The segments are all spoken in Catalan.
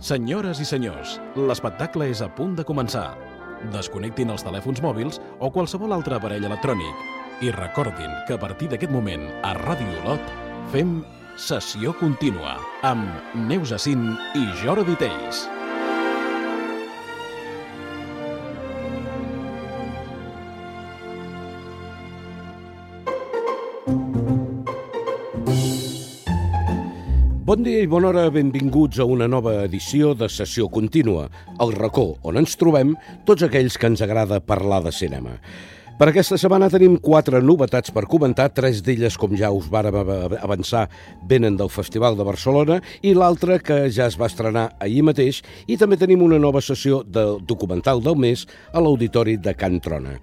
Senyores i senyors, l'espectacle és a punt de començar. Desconnectin els telèfons mòbils o qualsevol altre aparell electrònic i recordin que a partir d'aquest moment a Ràdio Olot fem sessió contínua amb Neus Assin i Jordi Teis. Bon dia i bona hora, benvinguts a una nova edició de Sessió Contínua, el racó on ens trobem tots aquells que ens agrada parlar de cinema. Per aquesta setmana tenim quatre novetats per comentar, tres d'elles, com ja us vàrem avançar, venen del Festival de Barcelona i l'altra que ja es va estrenar ahir mateix i també tenim una nova sessió de documental del mes a l'Auditori de Can Trona.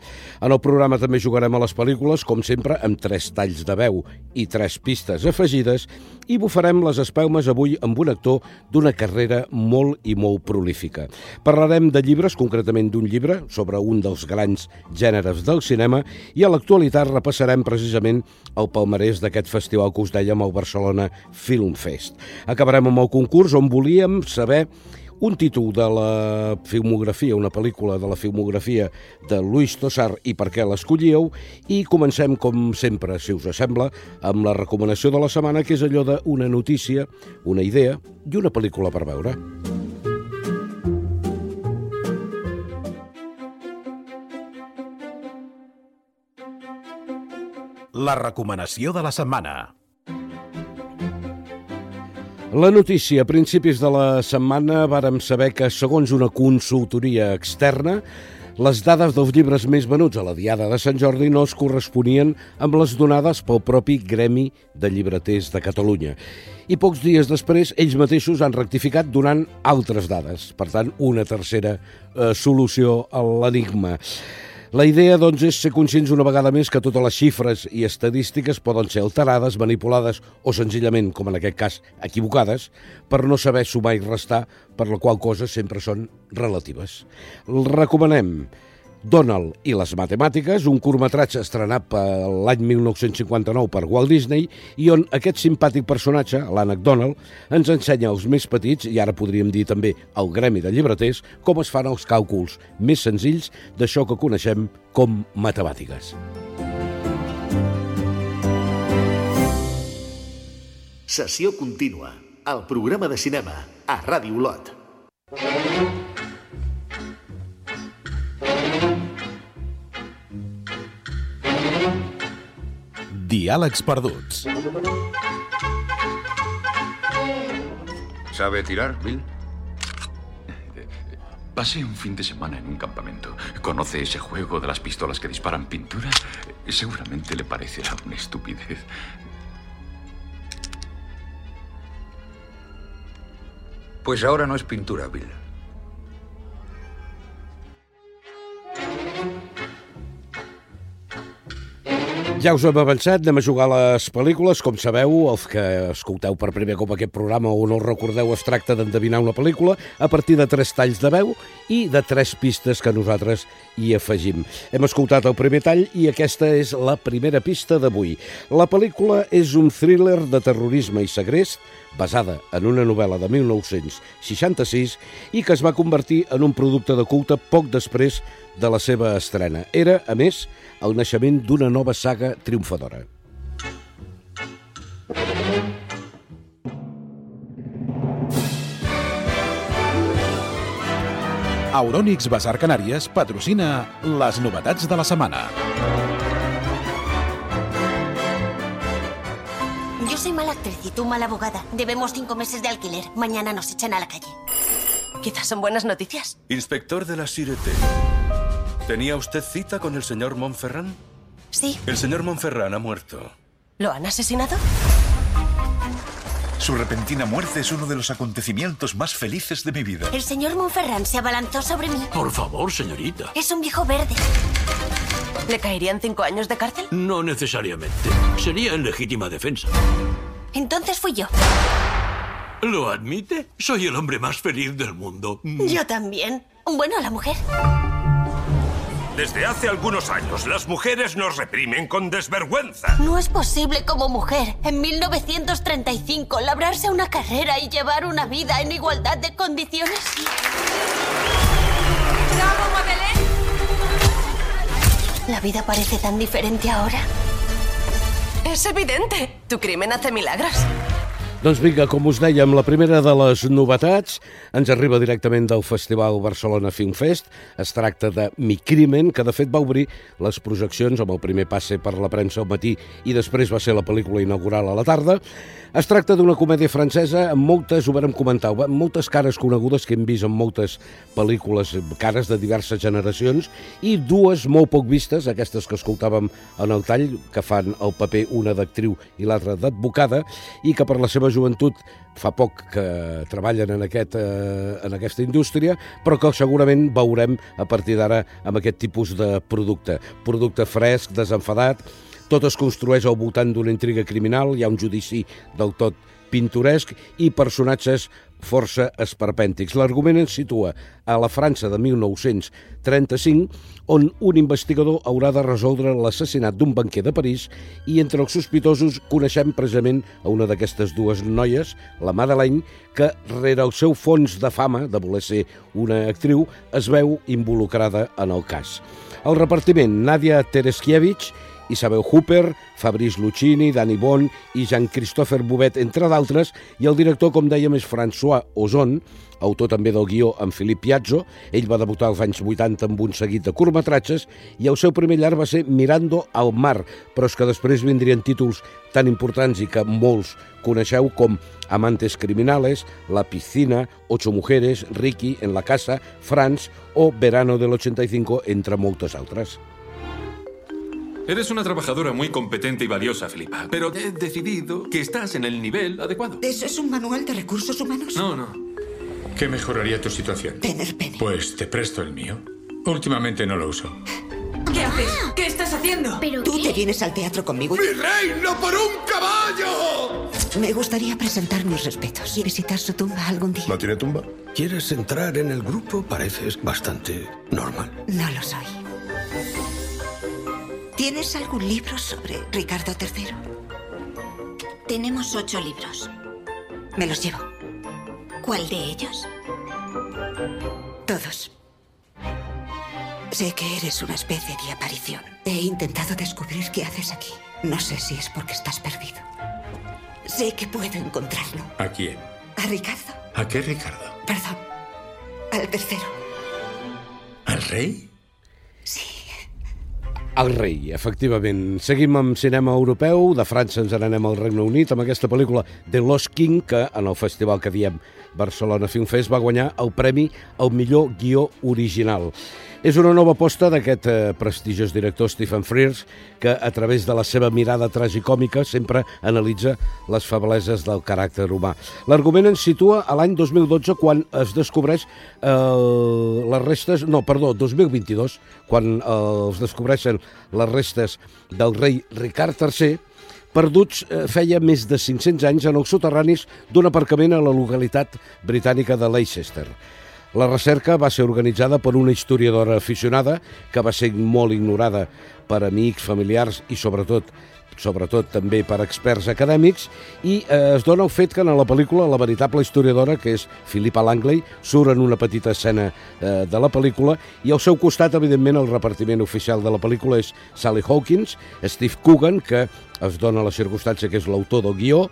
En el programa també jugarem a les pel·lícules, com sempre, amb tres talls de veu i tres pistes afegides i bufarem les espelmes avui amb un actor d'una carrera molt i molt prolífica. Parlarem de llibres, concretament d'un llibre sobre un dels grans gèneres del cinema i a l'actualitat repassarem precisament el palmarès d'aquest festival que us dèiem al Barcelona Film Fest. Acabarem amb el concurs on volíem saber un títol de la filmografia, una pel·lícula de la filmografia de Luis Tosar i per què l'escollíeu i comencem, com sempre, si us sembla, amb la recomanació de la setmana, que és allò d'una notícia, una idea i una pel·lícula per veure. La recomanació de la setmana. La notícia. A principis de la setmana vàrem saber que, segons una consultoria externa, les dades dels llibres més venuts a la Diada de Sant Jordi no es corresponien amb les donades pel propi Gremi de Llibreters de Catalunya. I pocs dies després, ells mateixos han rectificat donant altres dades. Per tant, una tercera eh, solució a l'enigma. La idea, doncs, és ser conscients una vegada més que totes les xifres i estadístiques poden ser alterades, manipulades o senzillament, com en aquest cas, equivocades, per no saber sumar i restar, per la qual cosa sempre són relatives. El recomanem Donald i les matemàtiques, un curtmetratge estrenat l'any 1959 per Walt Disney i on aquest simpàtic personatge, l'Ànec Donald, ens ensenya als més petits, i ara podríem dir també al gremi de llibreters, com es fan els càlculs més senzills d'això que coneixem com matemàtiques. Sessió contínua, el programa de cinema a Ràdio Olot. Diàlegs perduts. ¿Sabe tirar, Bill? Pasé un fin de semana en un campamento. ¿Conoce ese juego de las pistolas que disparan pintura? Seguramente le parecerá una estupidez. Pues ahora no es pintura, Bill. Ja us hem avançat, anem a jugar a les pel·lícules. Com sabeu, els que escolteu per primer cop aquest programa o no el recordeu, es tracta d'endevinar una pel·lícula a partir de tres talls de veu i de tres pistes que nosaltres hi afegim. Hem escoltat el primer tall i aquesta és la primera pista d'avui. La pel·lícula és un thriller de terrorisme i segrest basada en una novel·la de 1966 i que es va convertir en un producte de culte poc després de la seva estrena. Era, a més, el naixement d'una nova saga triomfadora. Auronix Basar Canàries patrocina les novetats de la setmana. Mala actriz y tú mala abogada. Debemos cinco meses de alquiler. Mañana nos echan a la calle. Quizás son buenas noticias. Inspector de la Sirete. ¿Tenía usted cita con el señor Montferrand? Sí. El señor Montferrand ha muerto. ¿Lo han asesinado? Su repentina muerte es uno de los acontecimientos más felices de mi vida. El señor Monferrand se abalanzó sobre mí. Por favor, señorita. Es un viejo verde. ¿Le caerían cinco años de cárcel? No necesariamente. Sería en legítima defensa. Entonces fui yo. ¿Lo admite? Soy el hombre más feliz del mundo. Yo también. Bueno, la mujer. Desde hace algunos años, las mujeres nos reprimen con desvergüenza. No es posible como mujer, en 1935, labrarse una carrera y llevar una vida en igualdad de condiciones. ¡Bravo, Madeleine! La vida parece tan diferente ahora. Es evidente. Tu crimen hace milagros. Doncs vinga, com us dèiem, la primera de les novetats ens arriba directament del Festival Barcelona Film Fest. Es tracta de Mi Crimen, que de fet va obrir les projeccions amb el primer passe per la premsa al matí i després va ser la pel·lícula inaugural a la tarda. Es tracta d'una comèdia francesa amb moltes, ho vam comentar, amb moltes cares conegudes que hem vist en moltes pel·lícules, cares de diverses generacions, i dues molt poc vistes, aquestes que escoltàvem en el tall, que fan el paper una d'actriu i l'altra d'advocada, i que per la seva joventut fa poc que treballen en, aquest, eh, en aquesta indústria, però que segurament veurem a partir d'ara amb aquest tipus de producte. Producte fresc, desenfadat, tot es construeix al voltant d'una intriga criminal, hi ha un judici del tot pintoresc i personatges força esperpèntics. L'argument ens situa a la França de 1935, on un investigador haurà de resoldre l'assassinat d'un banquer de París i entre els sospitosos coneixem precisament a una d'aquestes dues noies, la Madeleine, que rere el seu fons de fama, de voler ser una actriu, es veu involucrada en el cas. El repartiment, Nadia Tereskiewicz, Isabel Hooper, Fabrice Lucchini, Danny Bon i Jean-Christopher Bouvet, entre d'altres, i el director, com dèiem, és François Ozon, autor també del guió amb Philippe Piazzo. Ell va debutar als anys 80 amb un seguit de curtmetratges i el seu primer llarg va ser Mirando al mar, però és que després vindrien títols tan importants i que molts coneixeu com Amantes criminales, La piscina, Ocho mujeres, Ricky, En la casa, Franz o Verano del 85, entre moltes altres. Eres una trabajadora muy competente y valiosa, Filipa, pero he decidido que estás en el nivel adecuado. ¿Eso es un manual de recursos humanos? No, no. ¿Qué mejoraría tu situación? Tener pene. Pues te presto el mío. Últimamente no lo uso. ¿Qué haces? ¿Qué estás haciendo? ¿Pero Tú qué? te vienes al teatro conmigo. y- ¡Mi reino por un caballo! Me gustaría presentar mis respetos y visitar su tumba algún día. ¿No tiene tumba? ¿Quieres entrar en el grupo? Pareces bastante normal. No lo soy. ¿Tienes algún libro sobre Ricardo III? Tenemos ocho libros. Me los llevo. ¿Cuál de ellos? Todos. Sé que eres una especie de aparición. He intentado descubrir qué haces aquí. No sé si es porque estás perdido. Sé que puedo encontrarlo. ¿A quién? A Ricardo. ¿A qué Ricardo? Perdón. Al tercero. ¿Al rey? El rei, efectivament. Seguim amb cinema europeu, de França ens n'anem al Regne Unit, amb aquesta pel·lícula The Lost King, que en el festival que diem Barcelona Film Fest va guanyar el premi al millor guió original. És una nova aposta d'aquest eh, prestigiós director Stephen Frears, que a través de la seva mirada tragicòmica sempre analitza les febleses del caràcter humà. L'argument ens situa a l'any 2012, quan es descobreix eh, les restes... No, perdó, 2022, quan eh, es descobreixen les restes del rei Ricard III, perduts eh, feia més de 500 anys en els soterranis d'un aparcament a la localitat britànica de Leicester. La recerca va ser organitzada per una historiadora aficionada que va ser molt ignorada per amics, familiars i sobretot sobretot també per experts acadèmics, i eh, es dona el fet que en la pel·lícula la veritable historiadora, que és Philippa Langley, surt en una petita escena eh, de la pel·lícula, i al seu costat, evidentment, el repartiment oficial de la pel·lícula és Sally Hawkins, Steve Coogan, que es dona la circumstància que és l'autor del guió,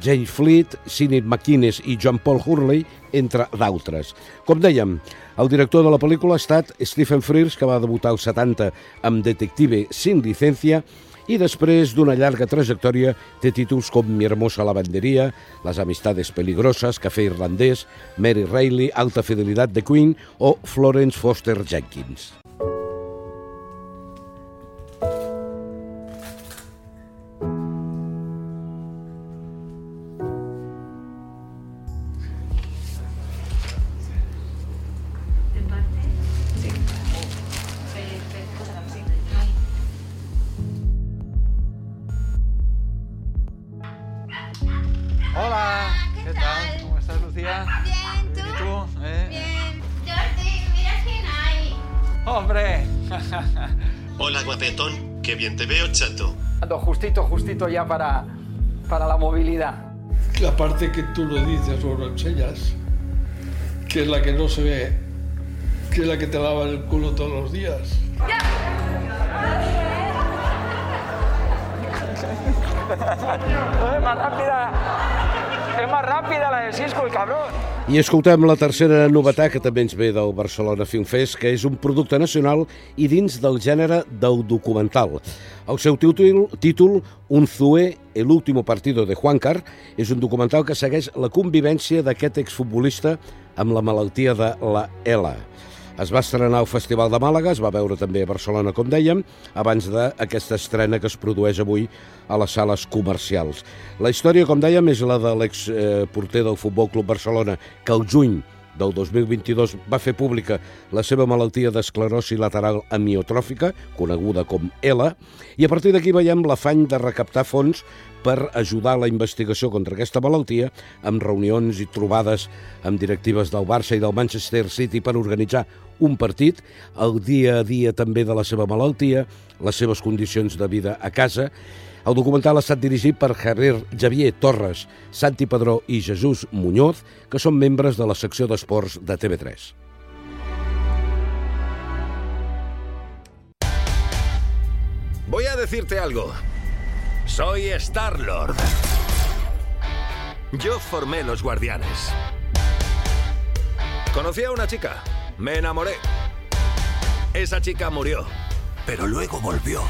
Jane Fleet, Sinead McInnes i John Paul Hurley, entre d'altres. Com dèiem, El director de la pel·lícula ha estat Stephen Frears, que va debutar als 70 amb Detective sin licencia i després d'una llarga trajectòria té títols com Mi hermosa lavanderia, Las amistades peligrosas, Café irlandès, Mary Reilly, Alta fidelitat de Queen o Florence Foster Jenkins. Qué bien te veo, chato. Ando justito, justito ya para, para la movilidad. La parte que tú lo dices o lo enseñas, que es la que no se ve, que es la que te lava el culo todos los días. es más rápida. Es más rápida la de Cisco, el cabrón. I escoltem la tercera novetat que també ens ve del Barcelona Film Fest, que és un producte nacional i dins del gènere del documental. El seu títol, títol Un Zue, el último partido de Juancar, és un documental que segueix la convivència d'aquest exfutbolista amb la malaltia de la ELA. Es va estrenar al Festival de Màlaga, es va veure també a Barcelona, com dèiem, abans d'aquesta estrena que es produeix avui a les sales comercials. La història, com dèiem, és la de l'exporter del Futbol Club Barcelona, que el juny del 2022 va fer pública la seva malaltia d'esclerosi lateral amiotròfica, coneguda com ELA, i a partir d'aquí veiem l'afany de recaptar fons per ajudar la investigació contra aquesta malaltia amb reunions i trobades amb directives del Barça i del Manchester City per organitzar un partit, el dia a dia també de la seva malaltia, les seves condicions de vida a casa. El documental ha estat dirigit per Javier, Javier Torres, Santi Padró i Jesús Muñoz, que són membres de la secció d'esports de TV3. Voy a decirte algo. Soy Star-Lord. Yo formé los guardianes. Conocí a una chica. Me enamoré. Esa chica murió. Pero luego volvió.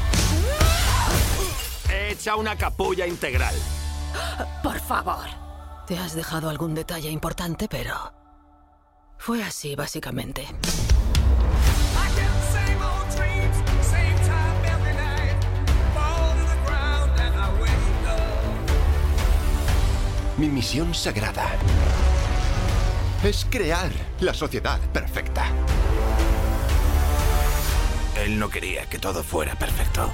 Hecha una capulla integral. Por favor. Te has dejado algún detalle importante, pero... Fue así, básicamente. Mi misión sagrada es crear la sociedad perfecta. Él no quería que todo fuera perfecto.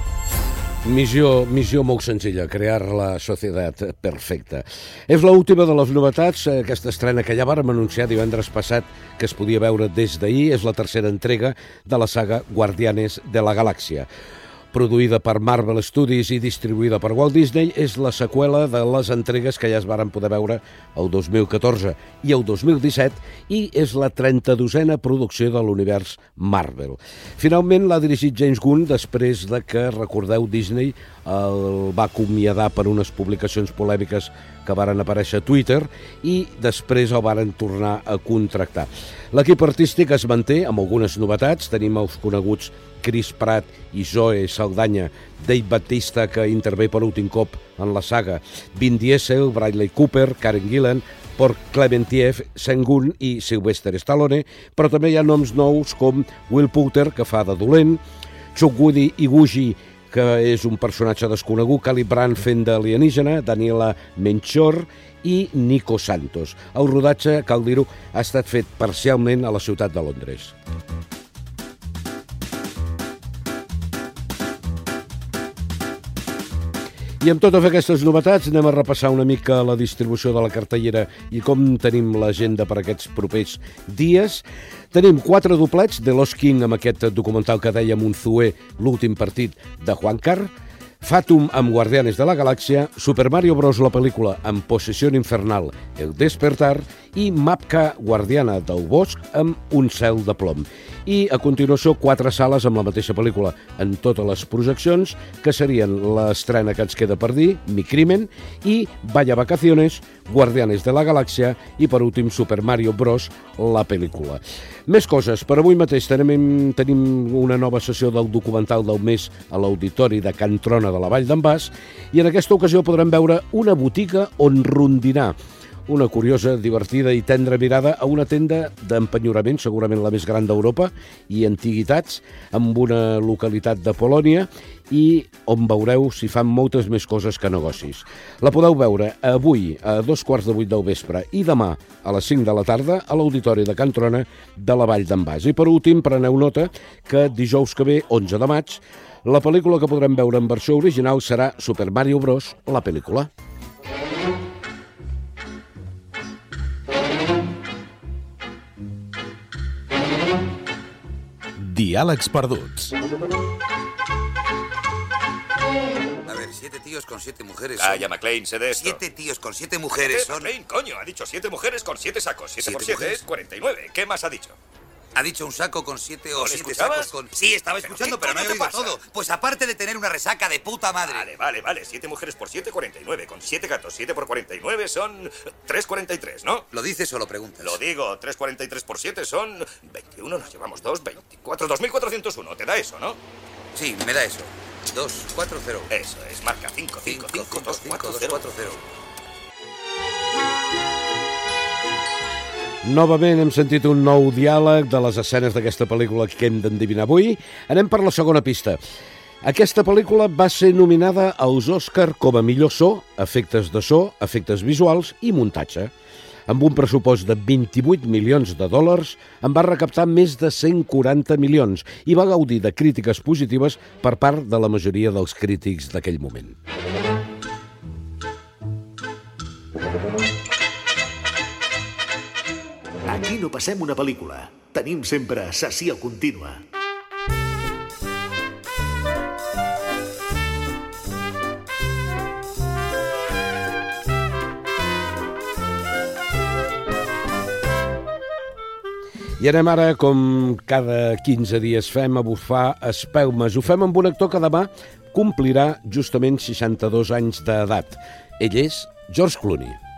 Missió, missió molt senzilla, crear la societat perfecta. És l'última de les novetats, eh, aquesta estrena que ja vàrem anunciar divendres passat que es podia veure des d'ahir, és la tercera entrega de la saga Guardianes de la Galàxia produïda per Marvel Studios i distribuïda per Walt Disney, és la seqüela de les entregues que ja es varen poder veure el 2014 i el 2017 i és la 32a producció de l'univers Marvel. Finalment l'ha dirigit James Gunn després de que, recordeu, Disney el va acomiadar per unes publicacions polèmiques que varen aparèixer a Twitter i després el varen tornar a contractar. L'equip artístic es manté amb algunes novetats. Tenim els coneguts Chris Pratt i Zoe Saldanya, Dave Batista, que intervé per últim cop en la saga, Vin Diesel, Bradley Cooper, Karen Gillan, Port Clementiev, Sengun i Sylvester Stallone, però també hi ha noms nous com Will Poulter, que fa de dolent, Chuck Woody Gucci, que és un personatge desconegut, Cali Brand fent d'alienígena, Daniela Menchor i Nico Santos. El rodatge, cal dir-ho, ha estat fet parcialment a la ciutat de Londres. I amb totes aquestes novetats anem a repassar una mica la distribució de la cartellera i com tenim l'agenda per aquests propers dies. Tenim quatre doblets de Los King amb aquest documental que dèiem un Zue, l'últim partit de Juan Carr, Fatum amb Guardianes de la Galàxia, Super Mario Bros. la pel·lícula amb Possessió Infernal, El Despertar i Mapka Guardiana del Bosc amb Un cel de plom. I a continuació quatre sales amb la mateixa pel·lícula en totes les projeccions, que serien l'estrena que ens queda per dir, Mi Crimen, i Vaya Vacaciones, Guardianes de la Galàxia i per últim Super Mario Bros, la pel·lícula. Més coses. Per avui mateix tenim, tenim una nova sessió del documental del mes a l'Auditori de Can Trona de la Vall d'en Bas i en aquesta ocasió podrem veure una botiga on rondinar una curiosa, divertida i tendra mirada a una tenda d'empenyorament, segurament la més gran d'Europa, i antiguitats, amb una localitat de Polònia, i on veureu si fan moltes més coses que negocis. La podeu veure avui a dos quarts de vuit del vespre i demà a les 5 de la tarda a l'Auditori de Can Trona de la Vall d'en Bas. I per últim, preneu nota que dijous que ve, 11 de maig, la pel·lícula que podrem veure en versió original serà Super Mario Bros. la pel·lícula. Diàlegs perduts. A ver, siete tíos con siete mujeres. Calla, McLean, sé de esto. Siete tíos con siete mujeres ¿Qué, son. McLean, coño, ha dicho siete mujeres con siete sacos. Siete, ¿Siete por siete mujeres? es 49. ¿Qué más ha dicho? Ha dicho un saco con siete o ¿No le siete escuchabas? sacos con. Sí, estaba ¿Pero escuchando, qué pero no he oído pasa? todo. Pues aparte de tener una resaca de puta madre. Vale, vale, vale. Siete mujeres por siete, 49. Con siete gatos, siete por 49 son 3,43, ¿no? ¿Lo dices o lo preguntas? Lo digo, 3,43 por 7 son 21, nos llevamos 2, 24, 2.401. ¿Te da eso, no? Sí, me da eso. Dos, cuatro, cero. Eso es, marca 5, 5, 5, 2, 4, 0. cuatro, cero. Novament hem sentit un nou diàleg de les escenes d'aquesta pel·lícula que hem d'endevinar avui. Anem per la segona pista. Aquesta pel·lícula va ser nominada als Oscar com a millor so, efectes de so, efectes visuals i muntatge. Amb un pressupost de 28 milions de dòlars, en va recaptar més de 140 milions i va gaudir de crítiques positives per part de la majoria dels crítics d'aquell moment. Aquí no passem una pel·lícula. Tenim sempre sessió contínua. I anem ara, com cada 15 dies fem, a bufar espelmes. Ho fem amb un actor que demà complirà justament 62 anys d'edat. Ell és George Clooney.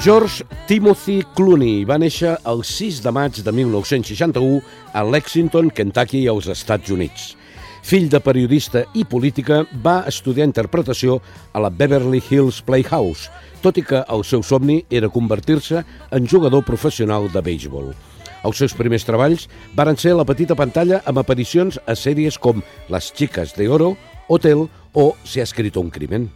George Timothy Clooney va néixer el 6 de maig de 1961 a Lexington, Kentucky, als Estats Units. Fill de periodista i política, va estudiar interpretació a la Beverly Hills Playhouse, tot i que el seu somni era convertir-se en jugador professional de béisbol. Els seus primers treballs varen ser a la petita pantalla amb aparicions a sèries com Las chicas de oro, Hotel o Se ha escrito un crimen.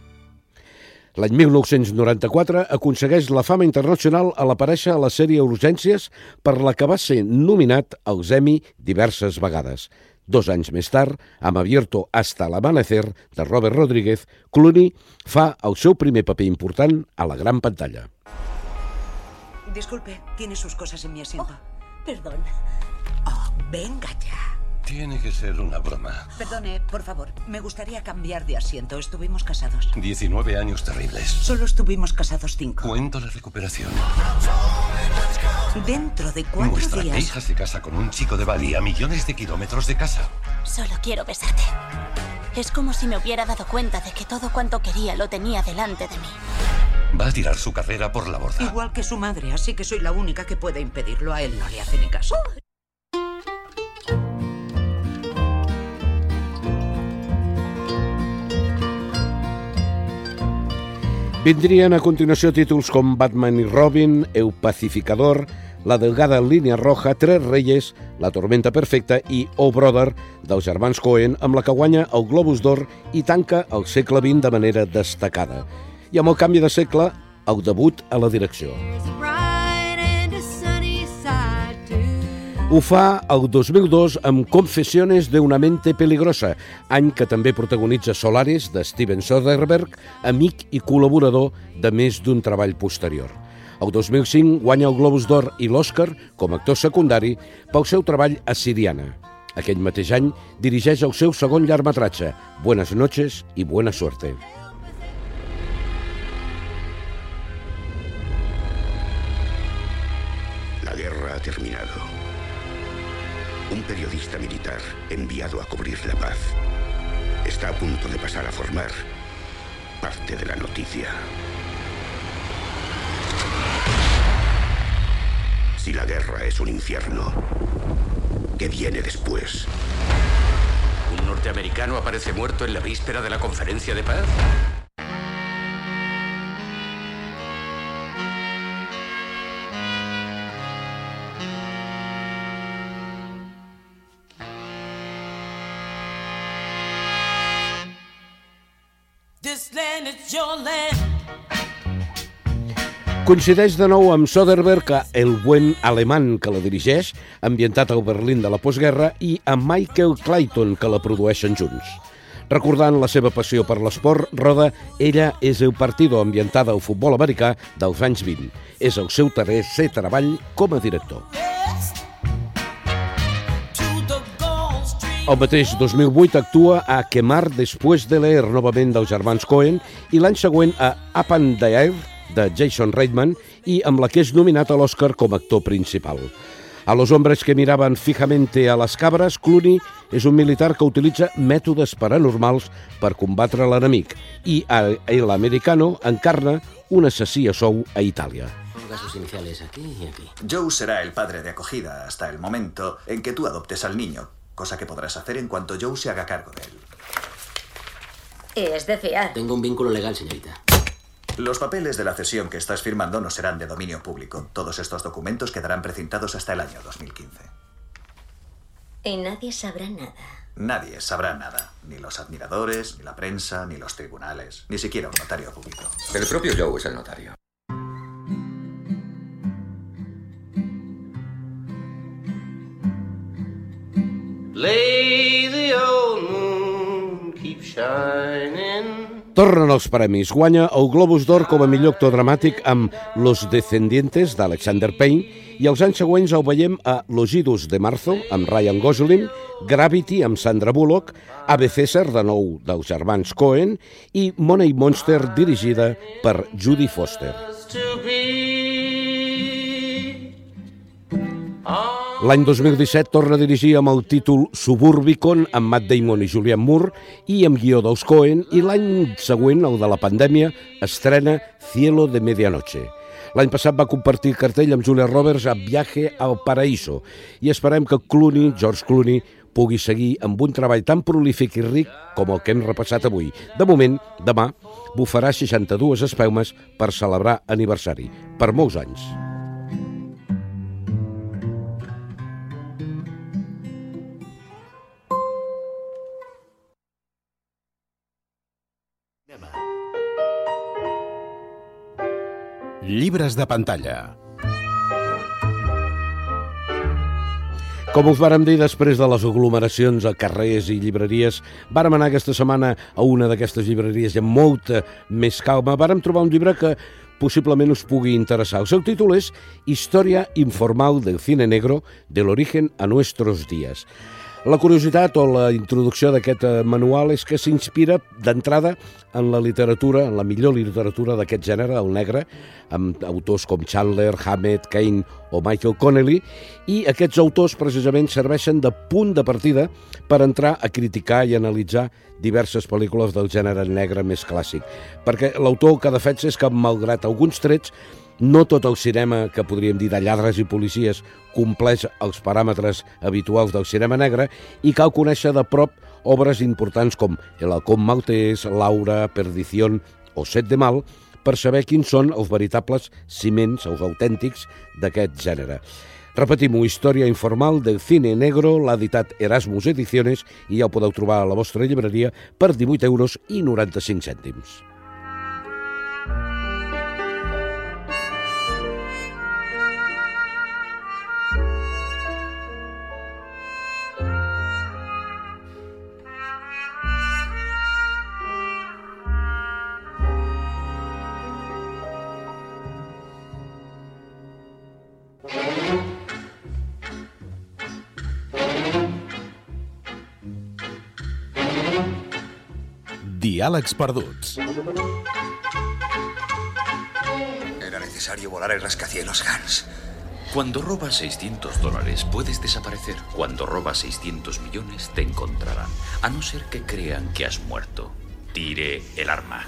L'any 1994 aconsegueix la fama internacional a l'aparèixer a la sèrie Urgències per la que va ser nominat als Emmy diverses vegades. Dos anys més tard, amb Abierto hasta l'amanecer de Robert Rodríguez, Clooney fa el seu primer paper important a la gran pantalla. Disculpe, tiene sus cosas en mi asiento. Perdón. Oh, venga ya. Tiene que ser una broma. Perdone, por favor, me gustaría cambiar de asiento. Estuvimos casados. 19 años terribles. Solo estuvimos casados cinco. Cuento la recuperación. Dentro de cuatro Nuestra días. hija se casa con un chico de Bali a millones de kilómetros de casa. Solo quiero besarte. Es como si me hubiera dado cuenta de que todo cuanto quería lo tenía delante de mí. Va a tirar su carrera por la borda. Igual que su madre, así que soy la única que puede impedirlo. A él no le hace ni caso. Vindrien a continuació títols com Batman i Robin, El Pacificador, La delgada línia roja, Tres Reyes, La tormenta perfecta i Oh Brother, dels germans Cohen, amb la que guanya el Globus d'Or i tanca el segle XX de manera destacada. I amb el canvi de segle, el debut a la direcció. bright Ho fa el 2002 amb Confessiones de una mente peligrosa, any que també protagonitza Solaris, de Steven Soderbergh, amic i col·laborador de més d'un treball posterior. El 2005 guanya el Globus d'Or i l'Oscar com a actor secundari pel seu treball a Siriana. Aquell mateix any dirigeix el seu segon llargmetratge, Buenas noches y buena suerte. La guerra ha terminado. Un periodista militar enviado a cubrir la paz está a punto de pasar a formar parte de la noticia. Si la guerra es un infierno, ¿qué viene después? ¿Un norteamericano aparece muerto en la víspera de la conferencia de paz? Coincideix de nou amb Soderbergh El buen alemán, que la dirigeix, ambientat al Berlín de la postguerra, i amb Michael Clayton, que la produeixen junts. Recordant la seva passió per l'esport, roda Ella és el partido, ambientada al futbol americà dels anys 20. És el seu tercer treball com a director. El mateix 2008 actua a Quemar després de leer novament dels germans Cohen i l'any següent a Up and the Air de Jason Reitman i amb la que és nominat a l'Oscar com a actor principal. A los hombres que miraven fijamente a les cabres, Clooney és un militar que utilitza mètodes paranormals per combatre l'enemic i a El Americano encarna un assassí a sou a Itàlia. Ponga sus iniciales aquí y aquí. Joe será el padre de acogida hasta el momento en que tú adoptes al niño, cosa que podrás hacer en cuanto Joe se haga cargo de él. Es de fiar. Tengo un vínculo legal, señorita. Los papeles de la cesión que estás firmando no serán de dominio público. Todos estos documentos quedarán precintados hasta el año 2015. Y nadie sabrá nada. Nadie sabrá nada. Ni los admiradores, ni la prensa, ni los tribunales, ni siquiera un notario público. El propio Joe es el notario. Lay the old moon keep shining. Tornen els premis. Guanya el Globus d'Or com a millor actor dramàtic amb Los Descendientes d'Alexander Payne i els anys següents el veiem a Los Idus de Marzo amb Ryan Gosling, Gravity amb Sandra Bullock, Ave César de nou dels germans Cohen i Money Monster dirigida per Judy Foster. To be L'any 2017 torna a dirigir amb el títol Suburbicon amb Matt Damon i Julianne Moore i amb guió dels Cohen i l'any següent, el de la pandèmia, estrena Cielo de Medianoche. L'any passat va compartir cartell amb Julia Roberts a Viaje al Paraíso i esperem que Clooney, George Clooney, pugui seguir amb un treball tan prolífic i ric com el que hem repassat avui. De moment, demà, bufarà 62 espelmes per celebrar aniversari, per molts anys. Llibres de pantalla. Com us vàrem dir després de les aglomeracions a carrers i llibreries, vàrem anar aquesta setmana a una d'aquestes llibreries amb molta més calma. Vàrem trobar un llibre que possiblement us pugui interessar. El seu títol és Història informal del cine negro del origen a nuestros días. La curiositat o la introducció d'aquest eh, manual és que s'inspira d'entrada en la literatura, en la millor literatura d'aquest gènere, el negre, amb autors com Chandler, Hammett, Kane o Michael Connelly, i aquests autors precisament serveixen de punt de partida per entrar a criticar i analitzar diverses pel·lícules del gènere negre més clàssic. Perquè l'autor que defensa és que, malgrat alguns trets, no tot el cinema, que podríem dir de lladres i policies, compleix els paràmetres habituals del cinema negre i cal conèixer de prop obres importants com El halcón maltés, Laura, Perdición o Set de Mal per saber quins són els veritables ciments, els autèntics, d'aquest gènere. Repetim, una història informal del cine negro, l'ha editat Erasmus Ediciones i ja ho podeu trobar a la vostra llibreria per 18 euros i 95 cèntims. Diàlegs perduts. Era necesario volar el rascacielos, Hans. Cuando robas 600 dólares puedes desaparecer. Cuando robas 600 millones te encontrarán. A no ser que crean que has muerto. Tire el arma.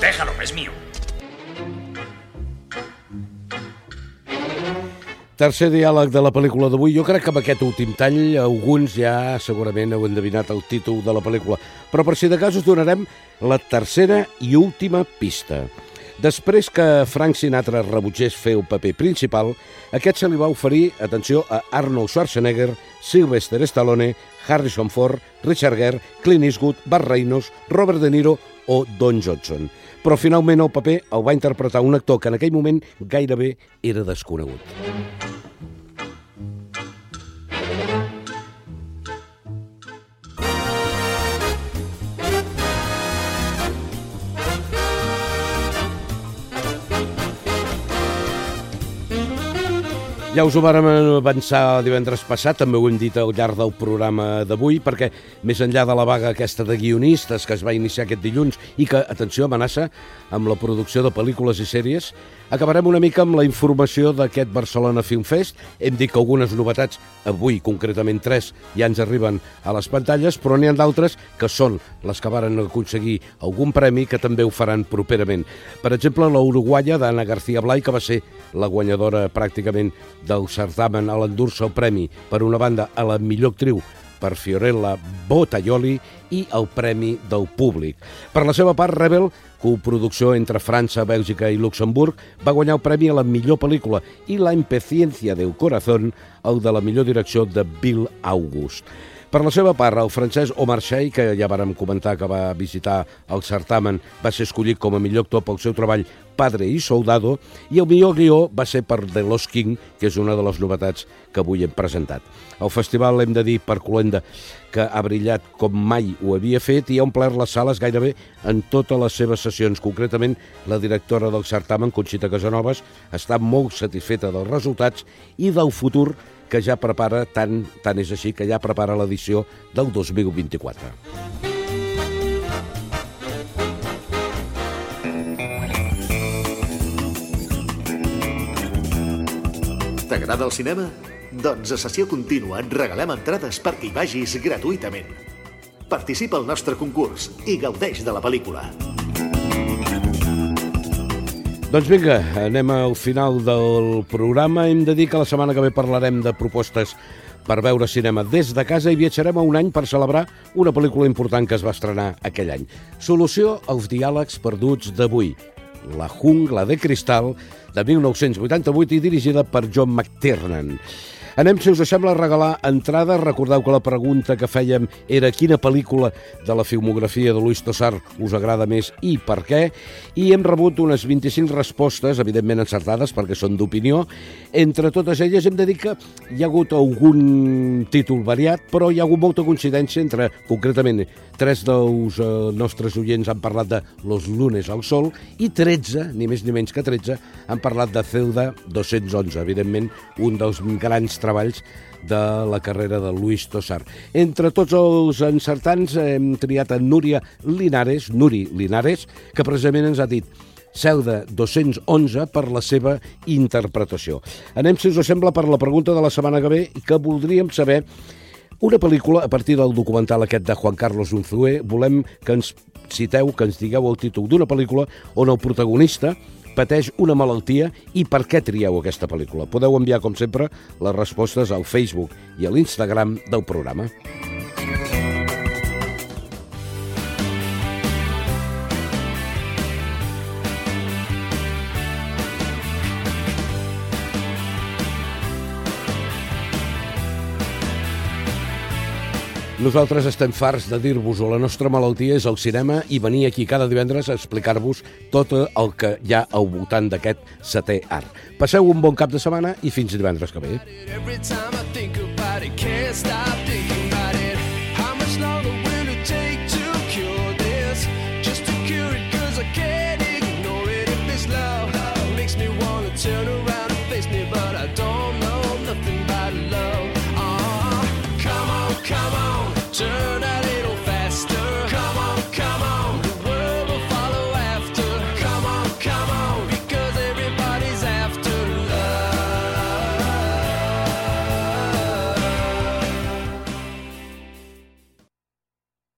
Déjalo, es mío. Tercer diàleg de la pel·lícula d'avui. Jo crec que amb aquest últim tall alguns ja segurament heu endevinat el títol de la pel·lícula, però per si de cas us donarem la tercera i última pista. Després que Frank Sinatra rebutgés fer el paper principal, aquest se li va oferir, atenció, a Arnold Schwarzenegger, Sylvester Stallone, Harrison Ford, Richard Gere, Clint Eastwood, Bart Reynolds, Robert De Niro o Don Johnson. Però finalment el paper el va interpretar un actor que en aquell moment gairebé era desconegut. Ja us ho vàrem avançar divendres passat, també ho hem dit al llarg del programa d'avui, perquè més enllà de la vaga aquesta de guionistes que es va iniciar aquest dilluns i que, atenció, amenaça amb la producció de pel·lícules i sèries, acabarem una mica amb la informació d'aquest Barcelona Film Fest. Hem dit que algunes novetats, avui concretament tres, ja ens arriben a les pantalles, però n'hi ha d'altres que són les que varen aconseguir algun premi que també ho faran properament. Per exemple, la uruguaia d'Anna García Blay, que va ser la guanyadora pràcticament del certamen a l'endur-se el premi, per una banda, a la millor actriu per Fiorella Botaioli i el Premi del Públic. Per la seva part, Rebel, coproducció entre França, Bèlgica i Luxemburg, va guanyar el premi a la millor pel·lícula i La impaciencia del corazón, el de la millor direcció de Bill August. Per la seva part, el francès Omar Shey, que ja vàrem comentar que va visitar el certamen, va ser escollit com a millor actor pel seu treball Padre i Soldado, i el millor guió va ser per The Lost King, que és una de les novetats que avui hem presentat. El festival, hem de dir, per Colenda, que ha brillat com mai ho havia fet i ha omplert les sales gairebé en totes les seves sessions. Concretament, la directora del certamen, Conxita Casanovas, està molt satisfeta dels resultats i del futur que ja prepara, tant, tant és així, que ja prepara l'edició del 2024. T'agrada el cinema? Doncs a sessió contínua et regalem entrades perquè hi vagis gratuïtament. Participa al nostre concurs i gaudeix de la pel·lícula. Doncs vinga, anem al final del programa. Hem de dir que la setmana que ve parlarem de propostes per veure cinema des de casa i viatjarem a un any per celebrar una pel·lícula important que es va estrenar aquell any. Solució als diàlegs perduts d'avui. La jungla de cristal de 1988 i dirigida per John McTiernan. Anem, si us sembla, a regalar entrades. Recordeu que la pregunta que fèiem era quina pel·lícula de la filmografia de Luis Tosar us agrada més i per què. I hem rebut unes 25 respostes, evidentment encertades perquè són d'opinió. Entre totes elles hem de dir que hi ha hagut algun títol variat, però hi ha hagut molta coincidència entre, concretament, tres dels eh, nostres oients han parlat de Los lunes al sol i 13, ni més ni menys que 13, han parlat de Ceuda 211, evidentment un dels grans treballs de la carrera de Luis Tosar. Entre tots els encertants hem triat a Núria Linares, Nuri Linares, que precisament ens ha dit Ceuda 211 per la seva interpretació. Anem, si us sembla, per la pregunta de la setmana que ve que voldríem saber una pel·lícula, a partir del documental aquest de Juan Carlos Unzué, volem que ens citeu, que ens digueu el títol d'una pel·lícula on el protagonista pateix una malaltia i per què trieu aquesta pel·lícula. Podeu enviar, com sempre, les respostes al Facebook i a l'Instagram del programa. Nosaltres estem farts de dir-vos-ho. La nostra malaltia és el cinema i venir aquí cada divendres a explicar-vos tot el que hi ha al voltant d'aquest setè art. Passeu un bon cap de setmana i fins divendres que ve. Every time I think about it, can't stop